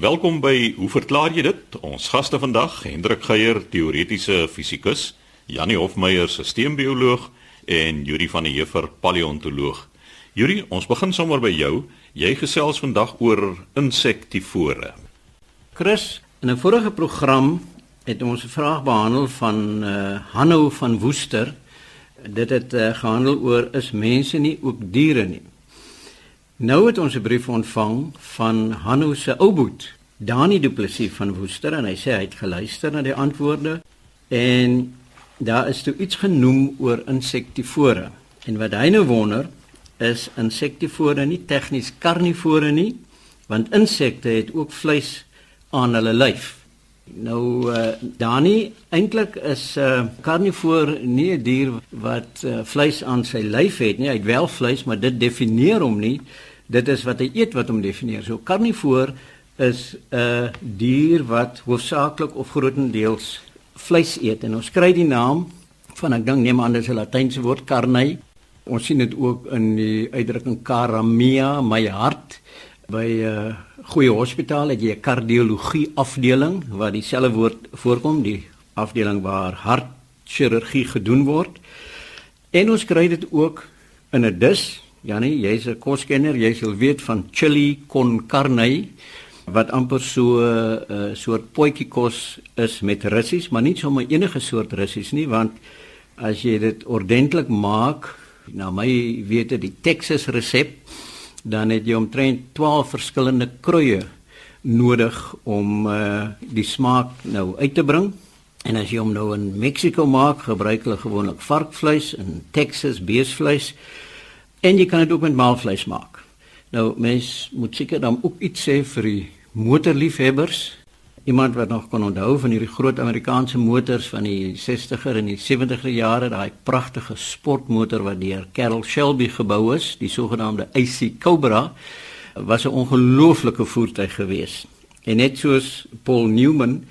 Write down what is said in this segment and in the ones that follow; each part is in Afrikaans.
Welkom by Hoe verklaar jy dit? Ons gaste vandag, Hendrik Geier, teoretiese fisikus, Janie Hofmeyer, sisteembioloog en Yuri van der Heever, paleontoloog. Yuri, ons begin sommer by jou. Jy gesels vandag oor insektivore. Chris, in 'n vorige program het ons 'n vraag behandel van uh, Hanno van Woester. Dit het uh, gehandel oor is mense nie ook diere nie. Nou het ons 'n brief ontvang van Hanno se ouboet, Dani Du Plessis van Woester en hy sê hy het geluister na die antwoorde en daar is toe iets genoem oor insektivore. En wat hy nou wonder is insektivore nie tegnies karnivore nie, want insekte het ook vleis aan hulle lyf. Nou uh, Dani, eintlik is 'n uh, karnivoor nie 'n dier wat uh, vleis aan sy lyf het nie. Hy het wel vleis, maar dit definieer hom nie dit is wat hy eet wat hom definieer. So karnivoor is 'n dier wat hoofsaaklik of grootendeels vleis eet en ons kry die naam van ek dink neem aan dis 'n latynse woord carne. Ons sien dit ook in die uitdrukking cara mia, my hart by 'n uh, goeie hospitaal het jy 'n kardiologie afdeling waar dieselfde woord voorkom, die afdeling waar hartchirurgie gedoen word. En ons kry dit ook in 'n dis Janie, jy's 'n koskenner, jy sal weet van chili con carne wat amper so 'n uh, soort potjie kos is met russies, maar nie sommer enige soort russies nie, want as jy dit ordentlik maak, na my wete die Texas resep, dan het jy omtrent 12 verskillende kruie nodig om uh, die smaak nou uit te bring. En as jy hom nou in Mexiko maak, gebruik hulle gewoonlik varkvleis en Texas beesvleis. En jy kan dit ook met maalvleis maak. Nou mens moet seker dan ook iets sê vir die motorliefhebbers. Iemand wat nog kan onthou van hierdie groot Amerikaanse motors van die 60er en die 70er jare, daai pragtige sportmotor wat deur Carroll Shelby gebou is, die sogenaamde AC Cobra, was 'n ongelooflike voertuig geweest. En net soos Paul Newman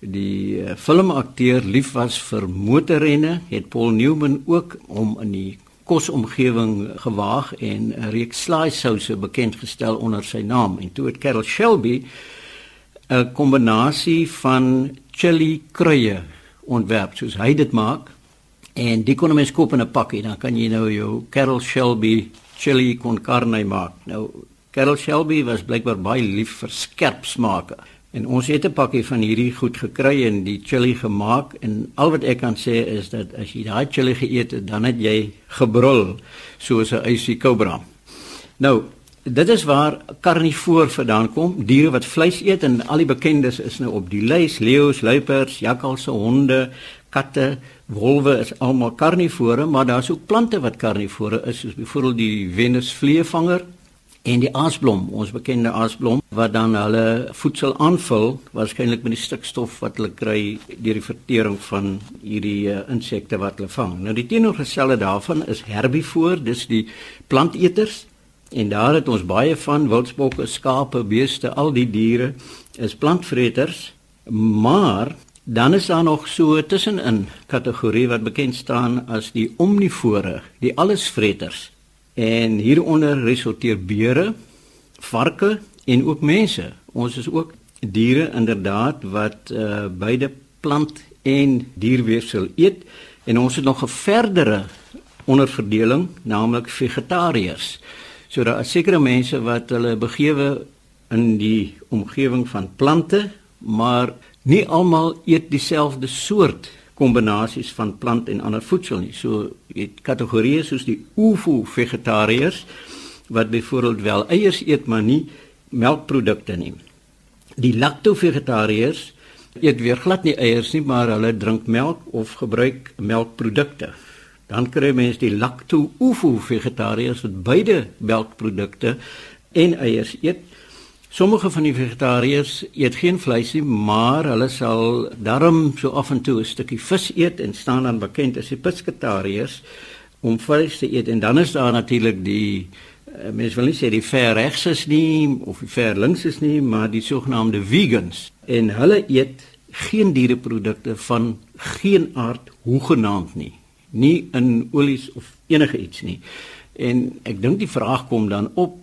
die uh, filmakteur lief was vir motorrenne, het Paul Newman ook om in die kosomgewing gewaag en 'n reeks slaaisouse bekend gestel onder sy naam. En toe het Carol Shelby 'n kombinasie van chili kruie ontwerp soos hy dit maak. En die kon mens koop in 'n pakkie dan kan jy nou jou Carol Shelby chili con carne maak. Nou Carol Shelby was blykbaar baie lief vir skerp smake En ons het 'n pakkie van hierdie goed gekry en die chili gemaak en al wat ek kan sê is dat as jy daai chili geëet het, dan het jy gebrul soos 'n icy cobra. Nou, dit is waar karnivoor vandaan kom, diere wat vleis eet en al die bekendes is nou op die lys: leeu's, luiperds, jakkalse, honde, katte, wolwe is almal karnivore, maar daar's ook plante wat karnivore is, soos byvoorbeeld die venusvleevanger en die aasblom, ons bekende aasblom wat dan hulle voedsel aanvul waarskynlik met die stikstof wat hulle kry deur die vertering van hierdie uh, insekte wat hulle vang. Nou die teenoorgestelde daarvan is herbivoor, dis die planteters en daar het ons baie van wildsbokke, skape, beeste, al die diere is plantvreters, maar dan is daar nog so tussenin kategorie wat bekend staan as die omnivore, die allesvreters. En hieronder resorteer beere, varke en ook mense. Ons is ook diere inderdaad wat uh, beide plant en dierweefsel eet en ons het nog 'n verdere onderverdeling, naamlik vegetariërs. So daar is sekere mense wat hulle begewe in die omgewing van plante, maar nie almal eet dieselfde soort kombinasies van plant en ander voedsel nie. So het kategorieë soos die ovo-vegetariërs wat byvoorbeeld wel eiers eet maar nie melkprodukte nie. Die lacto-vegetariërs eet weer glad nie eiers nie, maar hulle drink melk of gebruik melkprodukte. Dan kry mens die lacto-ovo-vegetariërs wat beide melkprodukte en eiers eet. Sommige van die vegetariërs eet geen vleis nie, maar hulle sal darm so af en toe 'n stukkie vis eet en staan dan bekend as die pescatariërs om vleis te eet. En dan is daar natuurlik die uh, mense wil nie sê die ver regs is nie of die ver links is nie, maar die sogenaamde vegans. En hulle eet geen diereprodukte van geen aard hoegenaamd nie. Nie in olies of enige iets nie. En ek dink die vraag kom dan op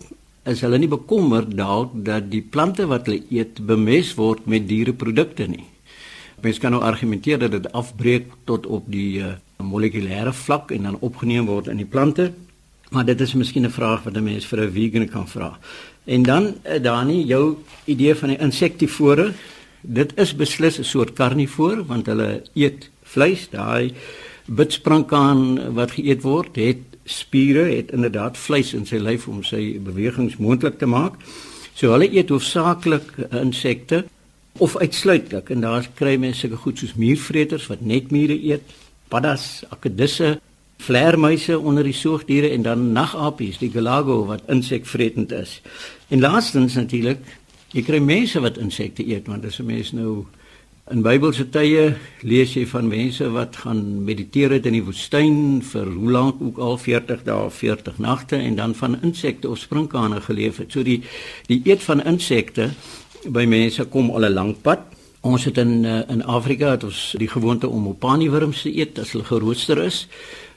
is hulle nie bekommerd dalk dat die plante wat hulle eet bemest word met diereprodukte nie. Mens kan nou argumenteer dat dit afbreek tot op die uh, molekulêre vlak en dan opgeneem word in die plante. Maar dit is miskien 'n vraag wat 'n mens vir 'n vegan kan vra. En dan uh, Dani, jou idee van die insektivore, dit is beslis 'n soort karnivoor want hulle eet vleis, daai bitsprankaan wat geëet word, het spiere, het inderdaad vleis in sy lyf om sy bewegings moontlik te maak. So hulle eet hoofsaaklik insekte of uitsluitlik en daar kry mense sulke goed soos muurvreters wat net mure eet, paddas, akedisse, vleermuise onder die soogdiere en dan nagapies, die galago wat insekvretend is. En laastens natuurlik, jy kry mense wat insekte eet want as 'n mens nou in Bybelse tye lees jy van mense wat gaan mediteer het in die woestyn vir hoe lank ook al 40 dae of 40 nagte en dan van insekte of sprinkane geleef het. So die die eet van insekte by mense kom al 'n lank pad. Ons het in uh, in Afrika het ons die gewoonte om opaniewurms te eet as hulle gerooster is.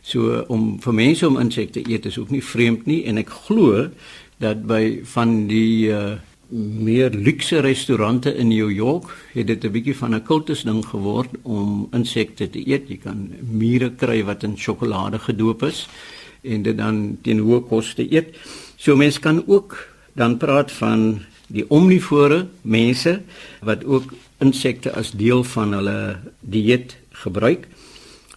So om vir mense om insekte eet is ook nie vreemd nie en ek glo dat by van die uh, meer luukse restaurante in New York het dit 'n bietjie van 'n kultus ding geword om insekte te eet. Jy kan mure kry wat in sjokolade gedoop is en dit dan teen hoë koste eet. So mense kan ook dan praat van die omnivore mense wat ook insekte as deel van hulle dieet gebruik.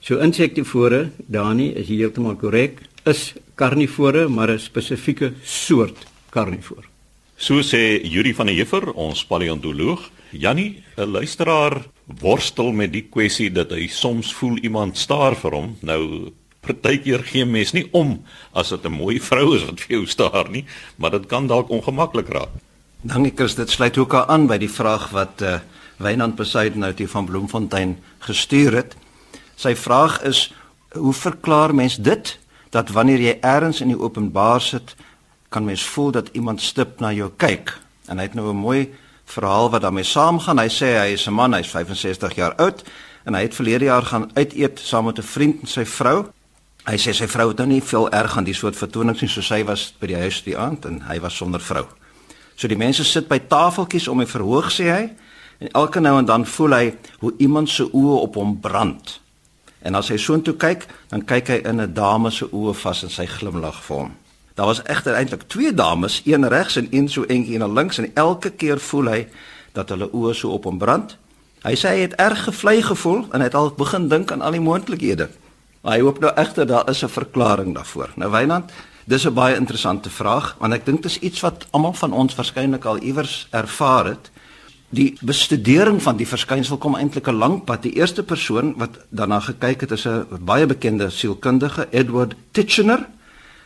So insektivore, Dani, is heeltemal korrek, is karnivore, maar 'n spesifieke soort karnivoor. So sê Yuri van der Heever, ons paleontoloog. Jannie, 'n luisteraar worstel met die kwessie dat hy soms voel iemand staar vir hom. Nou partykeer gee mens nie om as dit 'n mooi vrou is wat vir jou staar nie, maar dit kan dalk ongemaklik raak. Dankie Chris, dit sluit ook aan by die vraag wat uh Wynand Besuiden uit hier van Bloemfontein gestuur het. Sy vraag is hoe verklaar mens dit dat wanneer jy eers in die openbaar sit, kan mens voel dat iemand stip na jou kyk? En hy het nou 'n mooi verhaal wat daarmee saamgaan. Hy sê hy is 'n man, hy's 65 jaar oud en hy het verlede jaar gaan uit eet saam met 'n vriend en sy vrou. Hy sê sy vrou het nou nie veel erg aan die soort vertonings nie soos hy was by die huis die aand en hy was sonder vrou. So die mense sit by tafeltjies om 'n verhoog sê hy en elke nou en dan voel hy hoe iemand se oë op hom brand. En as hy soontoe kyk, dan kyk hy in 'n dame se oë vas en sy glimlag vir hom. Daar was egter eintlik twee dames, een regs en een so eentjie na links en elke keer voel hy dat hulle oë so op hom brand. Hy sê hy het erg gevlei gevoel en hy het al begin dink aan al die moontlikhede. Hy hoop nou egter daar is 'n verklaring daarvoor. Nou Wynand, Dis 'n baie interessante vraag want ek dink dit is iets wat almal van ons waarskynlik al iewers ervaar het. Die bestudering van die verskynsel kom eintlik 'n lang pad. Die eerste persoon wat daarna gekyk het is 'n baie bekende sielkundige, Edward Titchener.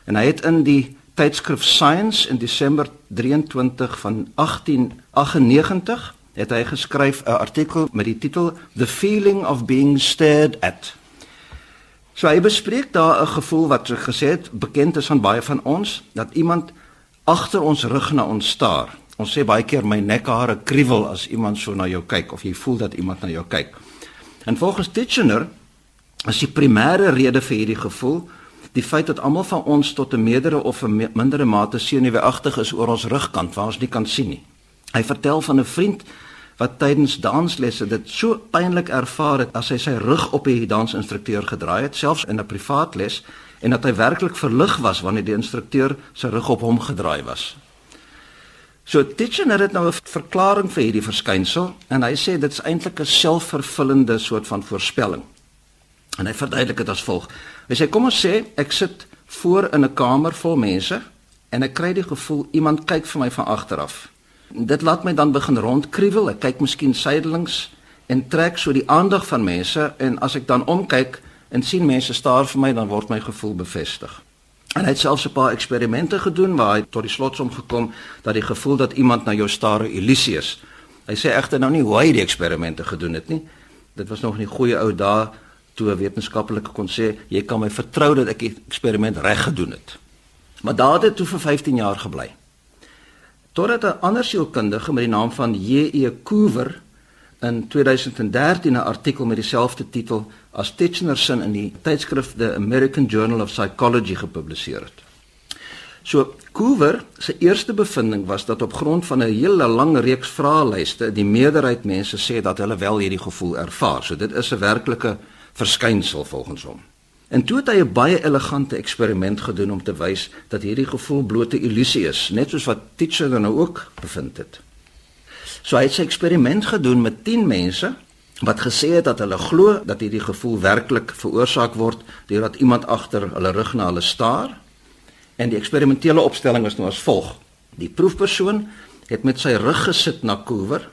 En hy het in die tydskrif Science in Desember 23 van 1898 het hy geskryf 'n artikel met die titel The Feeling of Being Stared at. So hy bespreek daar 'n gevoel wat so gesê het bekend is aan baie van ons dat iemand agter ons rug na ons staar. Ons sê baie keer my nekhare kriewel as iemand so na jou kyk of jy voel dat iemand na jou kyk. En volgens Titchener is die primêre rede vir hierdie gevoel die feit dat almal van ons tot 'n meerdere of 'n mindere mate senuweeagtig is oor ons rugkant waar ons nie kan sien nie. Hy vertel van 'n vriend wat tydens danslesse dit so pynlik ervaar het as hy sy rug op die dansinstrukteur gedraai het selfs in 'n privaat les en dat hy werklik verlig was wanneer die instrukteur sy rug op hom gedraai was. So Titchener het nou 'n verklaring vir hierdie verskynsel en hy sê dit is eintlik 'n selfvervullende soort van voorspelling. En hy verduidelik dit as volg. Hy sê kom ons sê ek sit voor in 'n kamer vol mense en ek kry die gevoel iemand kyk vir my van agter af. Dit laat my dan begin rondkruiwel. Ek kyk miskien sydelings en trek so die aandag van mense en as ek dan omkyk en sien mense staar vir my, dan word my gevoel bevestig. En hy het selfs 'n paar eksperimente gedoen waar hy tot die slotsom gekom dat die gevoel dat iemand na jou staar 'n illusie is. Hy sê egter nou nie hoe hy die eksperimente gedoen het nie. Dit was nog nie goeie ou dae toe 'n wetenskaplike kon sê jy kan my vertrou dat ek die eksperiment reg gedoen het. Maar daar het toe vir 15 jaar gebly. Totdat 'n ander sielkundige met die naam van J.E. Coover in 2013 'n artikel met dieselfde titel as Titchener se in die tydskrif The American Journal of Psychology gepubliseer het. So Coover se eerste bevinding was dat op grond van 'n hele lang reeks vraelyste die meerderheid mense sê dat hulle wel hierdie gevoel ervaar. So dit is 'n werklike verskynsel volgens hom. En toe het hy 'n baie elegante eksperiment gedoen om te wys dat hierdie gevoel blote illusie is, net soos wat Teacher dan nou ook bevind het. So hy het sy eksperiment gedoen met 10 mense wat gesê het dat hulle glo dat hierdie gevoel werklik veroorsaak word deurdat iemand agter hulle rug na hulle staar. En die eksperimentele opstelling was nou as volg: Die proefpersoon het met sy rug gesit na Coover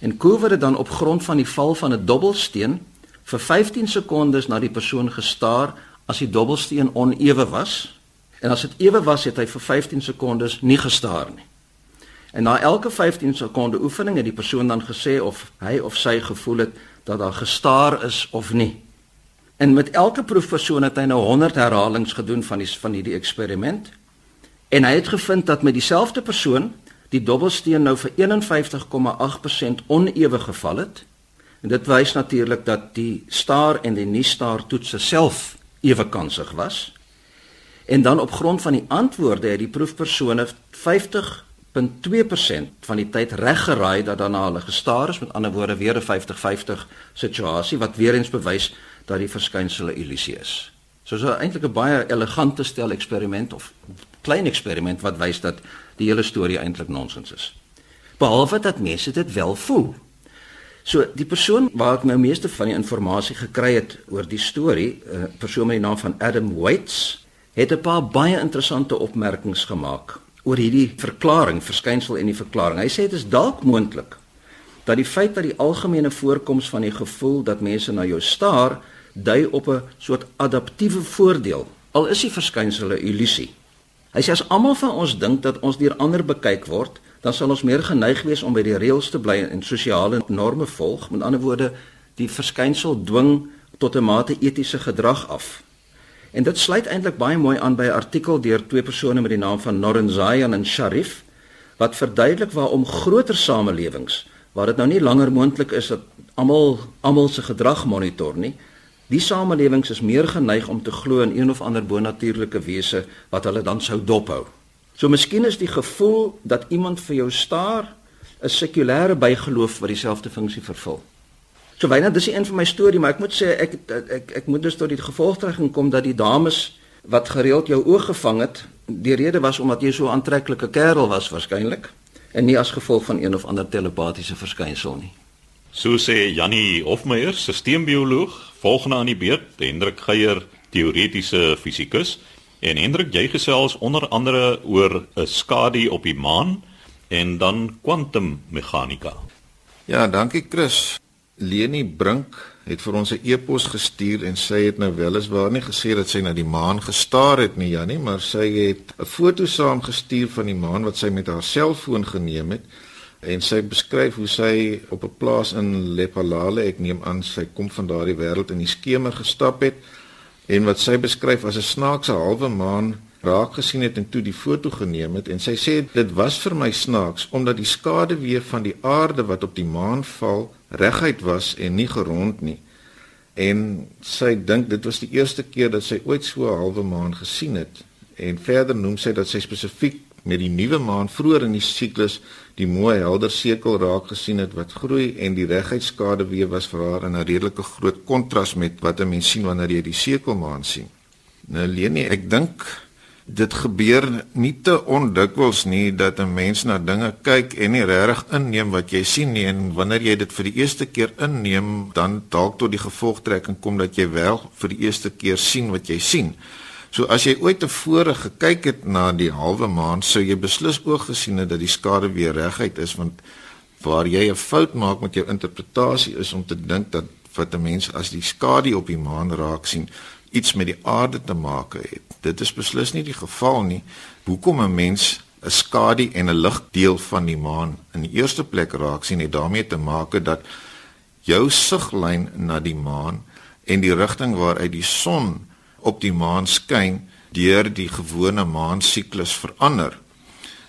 en Coover het dan op grond van die val van 'n dobbelsteen vir 15 sekondes na die persoon gestaar as die dobbelsteen onewe was en as dit ewe was het hy vir 15 sekondes nie gestaar nie. En na elke 15 sekonde oefening het die persoon dan gesê of hy of sy gevoel het dat daar gestaar is of nie. En met elke proefpersoon het hy nou 100 herhalings gedoen van die van hierdie eksperiment. En hy het gevind dat met dieselfde persoon die dobbelsteen nou vir 51,8% onewe geval het En dit wys natuurlik dat die staar en die nie-staar toetse self ewe kansig was. En dan op grond van die antwoorde het die proefpersone 50.2% van die tyd reg geraai dat daarna hulle gestaar is, met ander woorde weer 'n 50-50 situasie wat weer eens bewys dat die verskynsel 'n illusie is. So so eintlik 'n baie elegante stel eksperiment of klein eksperiment wat wys dat die hele storie eintlik nonsens is. Behalwe dat mense dit wel voel. So die persoon waar ek nou meeste van die inligting gekry het oor die storie, 'n uh, persoon met die naam van Adam Waits, het 'n paar baie interessante opmerkings gemaak oor hierdie verklaring, verskynsel en die verklaring. Hy sê dit is dalk moontlik dat die feit dat die algemene voorkoms van die gevoel dat mense na jou staar, dui op 'n soort adaptiewe voordeel. Al is die verskynsel 'n illusie. Hy sê as almal van ons dink dat ons deur ander bekyk word, dan sal ons meer geneig wees om by die reëls te bly en sosiale norme volg. Met ander woorde, die verskynsel dwing tot 'n mate etiese gedrag af. En dit sluit eintlik baie mooi aan by 'n artikel deur twee persone met die naam van Noren Zayan en Sharif wat verduidelik waarom groter samelewings waar dit nou nie langer moontlik is dat almal almal se gedrag monitor nie. Die samelewings is meer geneig om te glo in een of ander bonatuurlike wese wat hulle dan sou dophou. So miskien is die gevoel dat iemand vir jou staar 'n sekulêre bygeloof wat dieselfde funksie vervul. So byna dis die een van my storie, maar ek moet sê ek ek ek, ek moet dus tot die gevolgtrekking kom dat die dames wat gereeld jou oog gevang het, die rede was omdat jy so aantreklike kerel was waarskynlik en nie as gevolg van een of ander telepatiese verskynsel nie. So sê Jannie Hofmeyer, sisteembioloog, volgende aan die beurt, Hendrik Geier, teoretiese fisikus. En Hendrik, jy gesels onder andere oor 'n skadu op die maan en dan kwantummeganika. Ja, dankie Chris. Leni Brink het vir ons 'n e-pos gestuur en sy het nou weliswaar nie gesê dat sy na die maan gestaar het nie, Jannie, maar sy het 'n foto saamgestuur van die maan wat sy met haar selfoon geneem het en sy beskryf hoe sy op 'n plaas in Lephalale, ek neem aan sy kom van daardie wêreld in die skemer gestap het en wat sy beskryf as 'n snaakse halwe maan raak gesien het en toe die foto geneem het en sy sê dit was vir my snaaks omdat die skade weer van die aarde wat op die maan val reguit was en nie gerond nie. En sy dink dit was die eerste keer dat sy ooit so 'n halwe maan gesien het. En verder noem sy dat sy spesifiek met die nuwe maan vroeër in die siklus die mooi helder sekel raak gesien het wat groei en die reguitskade weer was vir haar in 'n redelike groot kontras met wat 'n mens sien wanneer jy die sekelmaan sien. Nou Leni, ek dink dit gebeur nie te ondikwels nie dat 'n mens na dinge kyk en nie regtig inneem wat jy sien nie en wanneer jy dit vir die eerste keer inneem, dan dalk tot die gevolgtrekking kom dat jy wel vir die eerste keer sien wat jy sien. So as jy ooit tevore gekyk het na die halwe maan, sou jy beslis ook gesien het dat die skade weer reguit is want waar jy 'n fout maak met jou interpretasie is om te dink dat wat 'n mens as die skadu op die maan raak sien iets met die aarde te maak het. Dit is beslis nie die geval nie. Hoekom 'n mens 'n skadu en 'n ligdeel van die maan in die eerste plek raak sien het daarmee te maak dat jou siglyn na die maan en die rigting waaruit die son op die maan skyn deur die gewone maansiklus verander.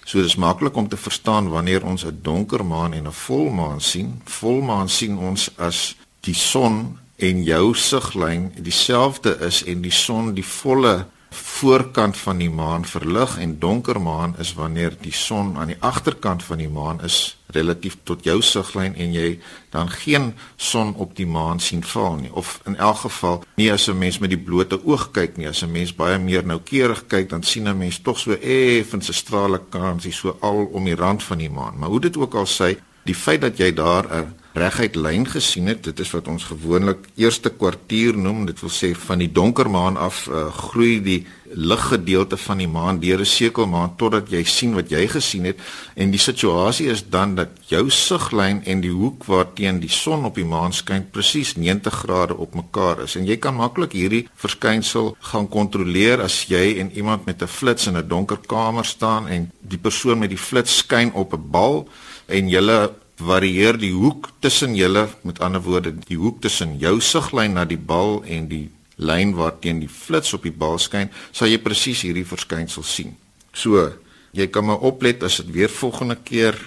So dis maklik om te verstaan wanneer ons 'n donker maan en 'n volmaan sien. Volmaan sien ons as die son en jou siglyn dieselfde is en die son die volle voorkant van die maan verlig en donker maan is wanneer die son aan die agterkant van die maan is relatief tot jou siglyn en jy dan geen son op die maan sien val nie. Of in elk geval nie as 'n mens met die blote oog kyk nie. As 'n mens baie meer noukeurig kyk dan sien 'n mens tog so effens 'n strale kansie so al om die rand van die maan. Maar hoe dit ook al sê die feit dat jy daar 'n reguit lyn gesien het. Dit is wat ons gewoonlik eerste kwartier noem. Dit wil sê van die donker maan af uh, groei die liggedeelte van die maan deur 'n sekelmaan totdat jy sien wat jy gesien het en die situasie is dan dat jou siglyn en die hoek waarteen die son op die maan skyn presies 90 grade op mekaar is en jy kan maklik hierdie verskynsel gaan kontroleer as jy en iemand met 'n flits in 'n donker kamer staan en die persoon met die flits skyn op 'n bal en julle varieer die hoek tussen julle, met ander woorde, die hoek tussen jou siglyn na die bal en die lyn waarteen die flits op die bal skyn, sal jy presies hierdie verskynsel sien. So, jy kan maar oplet as dit weer volgende keer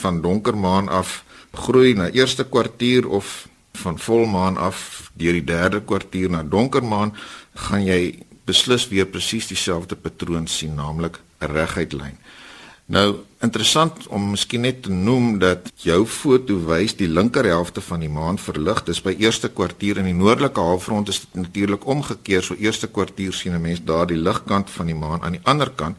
van donker maan af groei na eerste kwartier of van volmaan af deur die derde kwartier na donker maan, gaan jy beslis weer presies dieselfde patroon sien, naamlik 'n reguit lyn. Nou interessant om miskien net te noem dat jou foto wys die linker helfte van die maan verlig. Dis by eerste kwartier in die noordelike halfrond is dit natuurlik omgekeer. So eerste kwartier sien 'n mens daar die ligkant van die maan aan die ander kant.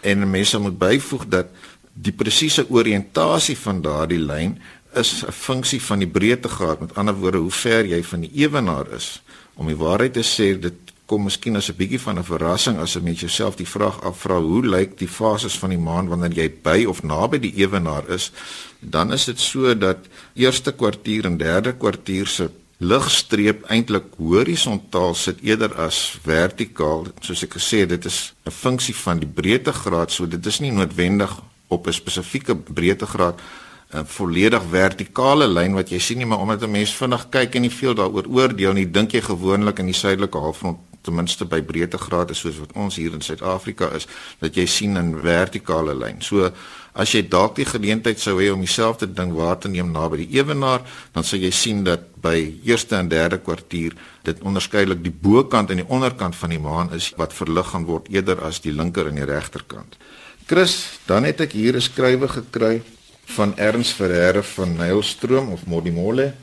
En mense moet byvoeg dat die presiese oriëntasie van daardie lyn is 'n funksie van die breedtegraad. Met ander woorde, hoe ver jy van die ewenaar is. Om die waarheid te sê, dit kom miskien as 'n bietjie van 'n verrassing as 'n mens jouself die vraag afvra hoe lyk die fases van die maan wanneer jy by of naby die ewenaar is? Dan is dit so dat eerste kwartier en derde kwartier se ligstreep eintlik horisontaal sit eerder as vertikaal soos ek gesê het dit is 'n funksie van die breedtegraad so dit is nie noodwendig op 'n spesifieke breedtegraad 'n volledig vertikale lyn wat jy sien nie maar omdat 'n mens vinnig kyk en nie veel daaroor oordeel nie dink jy gewoonlik in die suidelike halfrond ten minste by breedtegrade soos wat ons hier in Suid-Afrika is, dat jy sien 'n vertikale lyn. So as jy dalk die geleentheid sou hê om dieselfde ding waar te neem naby die ewenaar, dan sal jy sien dat by eerste en derde kwartier dit onderskeidelik die bokant en die onderkant van die maan is wat verlig gaan word eerder as die linker en die regterkant. Chris, dan het ek hier 'n skrywe gekry van Ernst Ferreira van Nylstroom of Modimolle.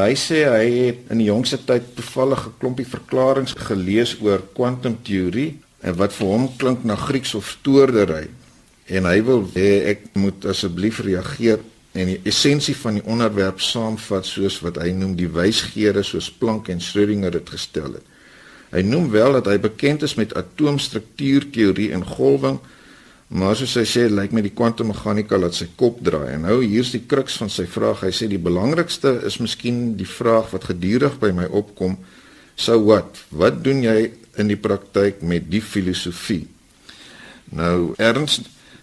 Hy sê hy het in die jongste tyd toevallig 'n klompie verklaringe gelees oor kwantumteorie en wat vir hom klink na Grieks of stoordery. En hy wil hê ek moet asseblief reageer en die essensie van die onderwerp saamvat soos wat hy noem die wysgeere soos Planck en Schrödinger dit gestel het. Hy noem wel dat hy bekend is met atoomstruktuurteorie en golwing Maar soos hy sê, lyk my die kwantummeganika laat sy kop draai. En nou hier's die kruks van sy vraag. Hy sê die belangrikste is miskien die vraag wat gedurig by my opkom. So wat? Wat doen jy in die praktyk met die filosofie? Nou, erns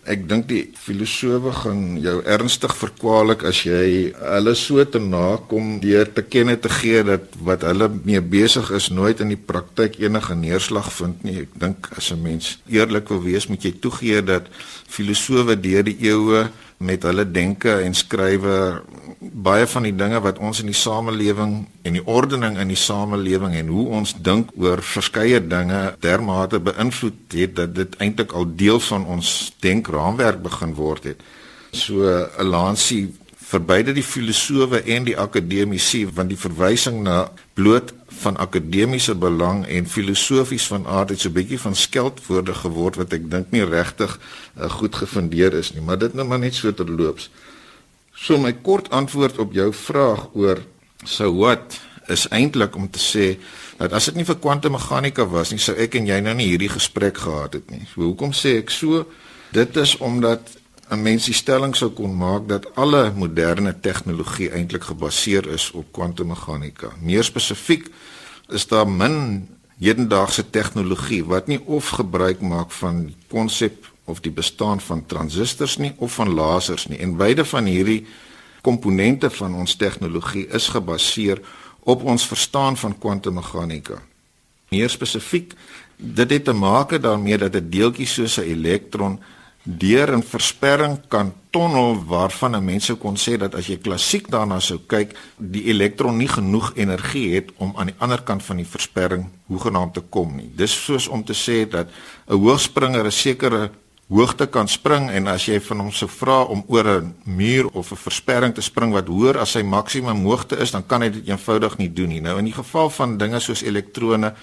Ek dink die filosowe gaan jou ernstig verkwalik as jy hulle so te nakom deur te kenne te gee dat wat hulle mee besig is nooit in die praktyk enige neerslag vind nie. Ek dink as 'n mens eerlik wil wees, moet jy toegee dat filosowe deur die eeue met hulle denke en skrywe baie van die dinge wat ons in die samelewing en die ordening in die samelewing en hoe ons dink oor verskeie dinge dermate beïnvloed het dat dit eintlik al deel van ons denkraamwerk begin word het. So 'n lansie vir beide die filosowe en die akademici want die verwysing na bloot van akademiese belang en filosofies van aard het so 'n bietjie van skeldwoorde geword wat ek dink nie regtig uh, goed gefundeer is nie, maar dit nou maar net so terloops. So my kort antwoord op jou vraag oor so wat is eintlik om te sê dat as dit nie vir kwantummeganika was nie, sou ek en jy nou nie hierdie gesprek gehad het nie. So hoekom sê ek so? Dit is omdat 'n mens die stelling sou kon maak dat alle moderne tegnologie eintlik gebaseer is op kwantummeganika. Meer spesifiek is daar min hedendaagse tegnologie wat nie of gebruik maak van die konsep of die bestaan van transistors nie of van lasers nie. En beide van hierdie komponente van ons tegnologie is gebaseer op ons verstaan van kwantummeganika. Meer spesifiek, dit het te maak daarmee dat 'n deeltjie soos 'n elektron deur 'n versperring kan tonnel waarvan 'n mens sou kon sê dat as jy klassiek daarna sou kyk, die elektron nie genoeg energie het om aan die ander kant van die versperring hoegenaamd te kom nie. Dis soos om te sê dat 'n hoogspringer 'n sekere hoogte kan spring en as jy van hom sou vra om oor 'n muur of 'n versperring te spring wat hoër as sy maksimum hoogte is, dan kan hy dit eenvoudig nie doen nie. Nou in die geval van dinge soos elektrone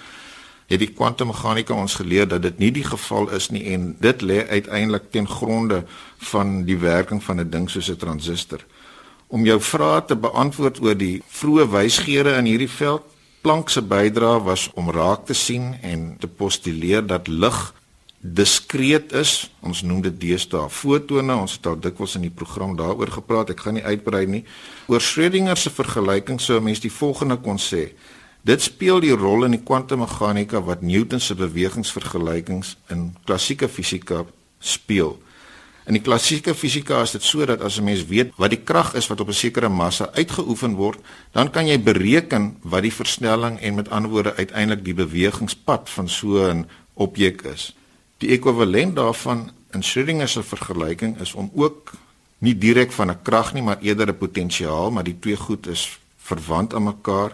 het die kwantummeganika ons geleer dat dit nie die geval is nie en dit lê uiteindelik ten gronde van die werking van 'n ding soos 'n transistor. Om jou vrae te beantwoord oor die vroeë wysgeere in hierdie veld, Planck se bydrae was om raak te sien en te postuleer dat lig diskreet is. Ons noem dit deesdae fotone. Ons het al dikwels in die program daaroor gepraat. Ek gaan nie uitbrei nie. Oor Schrödinger se vergelyking sou 'n mens die volgende kon sê: Dit speel die rol in die kwantummeganika wat Newton se bewegingsvergelykings in klassieke fisika speel. In die klassieke fisika is dit sodat as 'n mens weet wat die krag is wat op 'n sekere massa uitgeoefen word, dan kan jy bereken wat die versnelling en met ander woorde uiteindelik die bewegingspad van so 'n objek is. Die ekwivalent daarvan in Schrödinger se vergelyking is om ook nie direk van 'n krag nie, maar eerder 'n potensiaal, maar die twee goed is verwant aan mekaar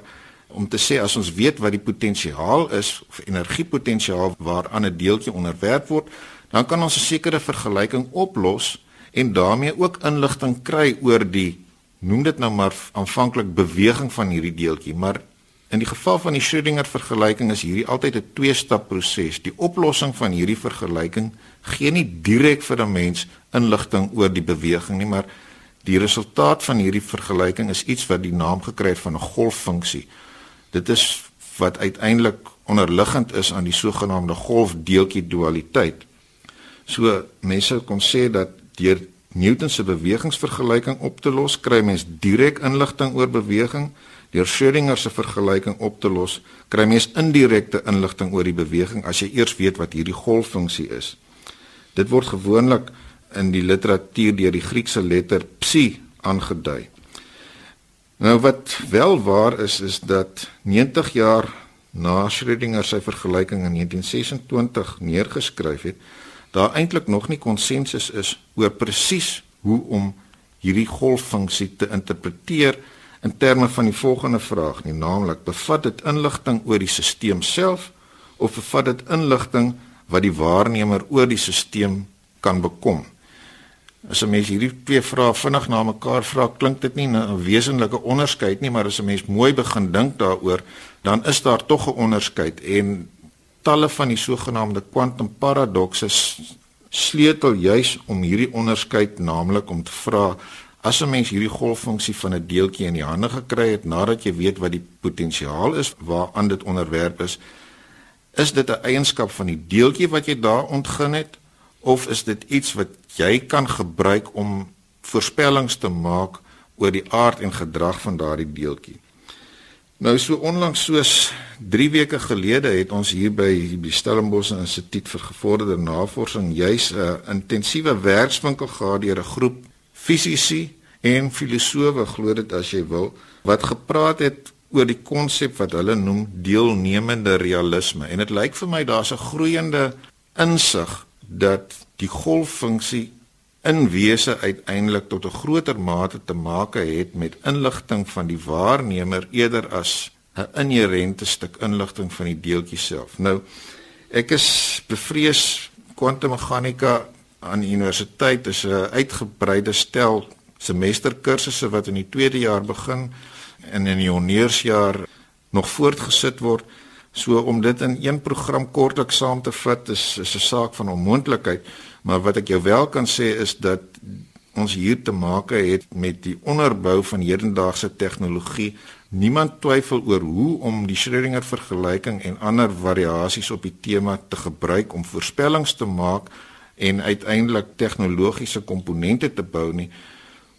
om te sê as ons weet wat die potensiaal is of energiepotensiaal waaraan 'n deeltjie onderwerp word, dan kan ons 'n sekere vergelyking oplos en daarmee ook inligting kry oor die noem dit nou maar aanvanklik beweging van hierdie deeltjie, maar in die geval van die Schrödinger vergelyking is hierdie altyd 'n twee-stap proses. Die oplossing van hierdie vergelyking gee nie direk vir 'n mens inligting oor die beweging nie, maar die resultaat van hierdie vergelyking is iets wat die naam gekry het van 'n golffunksie. Dit is wat uiteindelik onderliggend is aan die sogenaamde golfdeeltjie dualiteit. So mense kon sê dat deur Newton se bewegingsvergelyking op te los, kry mens direk inligting oor beweging. Deur Schrödinger se vergelyking op te los, kry mens indirekte inligting oor die beweging as jy eers weet wat hierdie golffunksie is. Dit word gewoonlik in die literatuur deur die Griekse letter psi aangedui. Nou wat wel waar is is dat 90 jaar na Schrödinger sy vergelyking in 1926 neergeskryf het, daar eintlik nog nie konsensus is oor presies hoe om hierdie golffunksie te interpreteer in terme van die volgende vraag nie, naamlik bevat dit inligting oor die stelsel self of bevat dit inligting wat die waarnemer oor die stelsel kan bekom? As 'n mens hierdie twee vrae vinnig na mekaar vra, klink dit nie 'n wesenlike onderskeid nie, maar as 'n mens mooi begin dink daaroor, dan is daar tog 'n onderskeid en talle van die sogenaamde kwantumparadokse sleutel juis om hierdie onderskeid naamlik om te vra as 'n mens hierdie golffunksie van 'n deeltjie in die hande gekry het nadat jy weet wat die potensiaal is waaraan dit onderwerp is, is dit 'n eienskap van die deeltjie wat jy daar ontgin het of is dit iets wat jy kan gebruik om voorspellings te maak oor die aard en gedrag van daardie deeltjie. Nou so onlangs soos 3 weke gelede het ons hier by die Stellenbosch Instituut vir Gevorderde Navorsing juis 'n intensiewe werkswinkel gehad deur 'n groep fisici en filosowe glo dit as jy wil wat gepraat het oor die konsep wat hulle noem deelnemende realisme en dit lyk vir my daar's 'n groeiende insig dat die golffunksie in wese uiteindelik tot 'n groter mate te maak het met inligting van die waarnemer eerder as 'n inherente stuk inligting van die deeltjie self. Nou ek is bevrees kwantummeganika aan die universiteit is 'n uitgebreide stel semesterkursusse wat in die tweede jaar begin en in die honeursjaar nog voortgesit word. So om dit in een program kortlik saam te vat is is 'n saak van onmoontlikheid, maar wat ek jou wel kan sê is dat ons hier te maak het met die onderbou van hedendaagse tegnologie. Niemand twyfel oor hoe om die Schrödinger vergelyking en ander variasies op die tema te gebruik om voorspellings te maak en uiteindelik tegnologiese komponente te bou nie.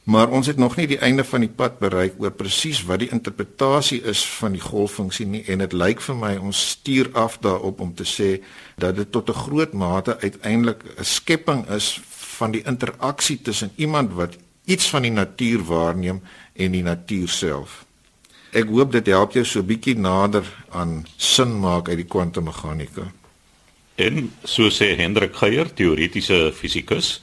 Maar ons het nog nie die einde van die pad bereik oor presies wat die interpretasie is van die golffunksie nie en dit lyk vir my ons stuur af daarop om te sê dat dit tot 'n groot mate uiteindelik 'n skepping is van die interaksie tussen iemand wat iets van die natuur waarneem en die natuur self. Ek hoop dit help jou so 'n bietjie nader aan sin maak uit die kwantummeganika. En so sê Hendrik Geier, teoretiese fisikus,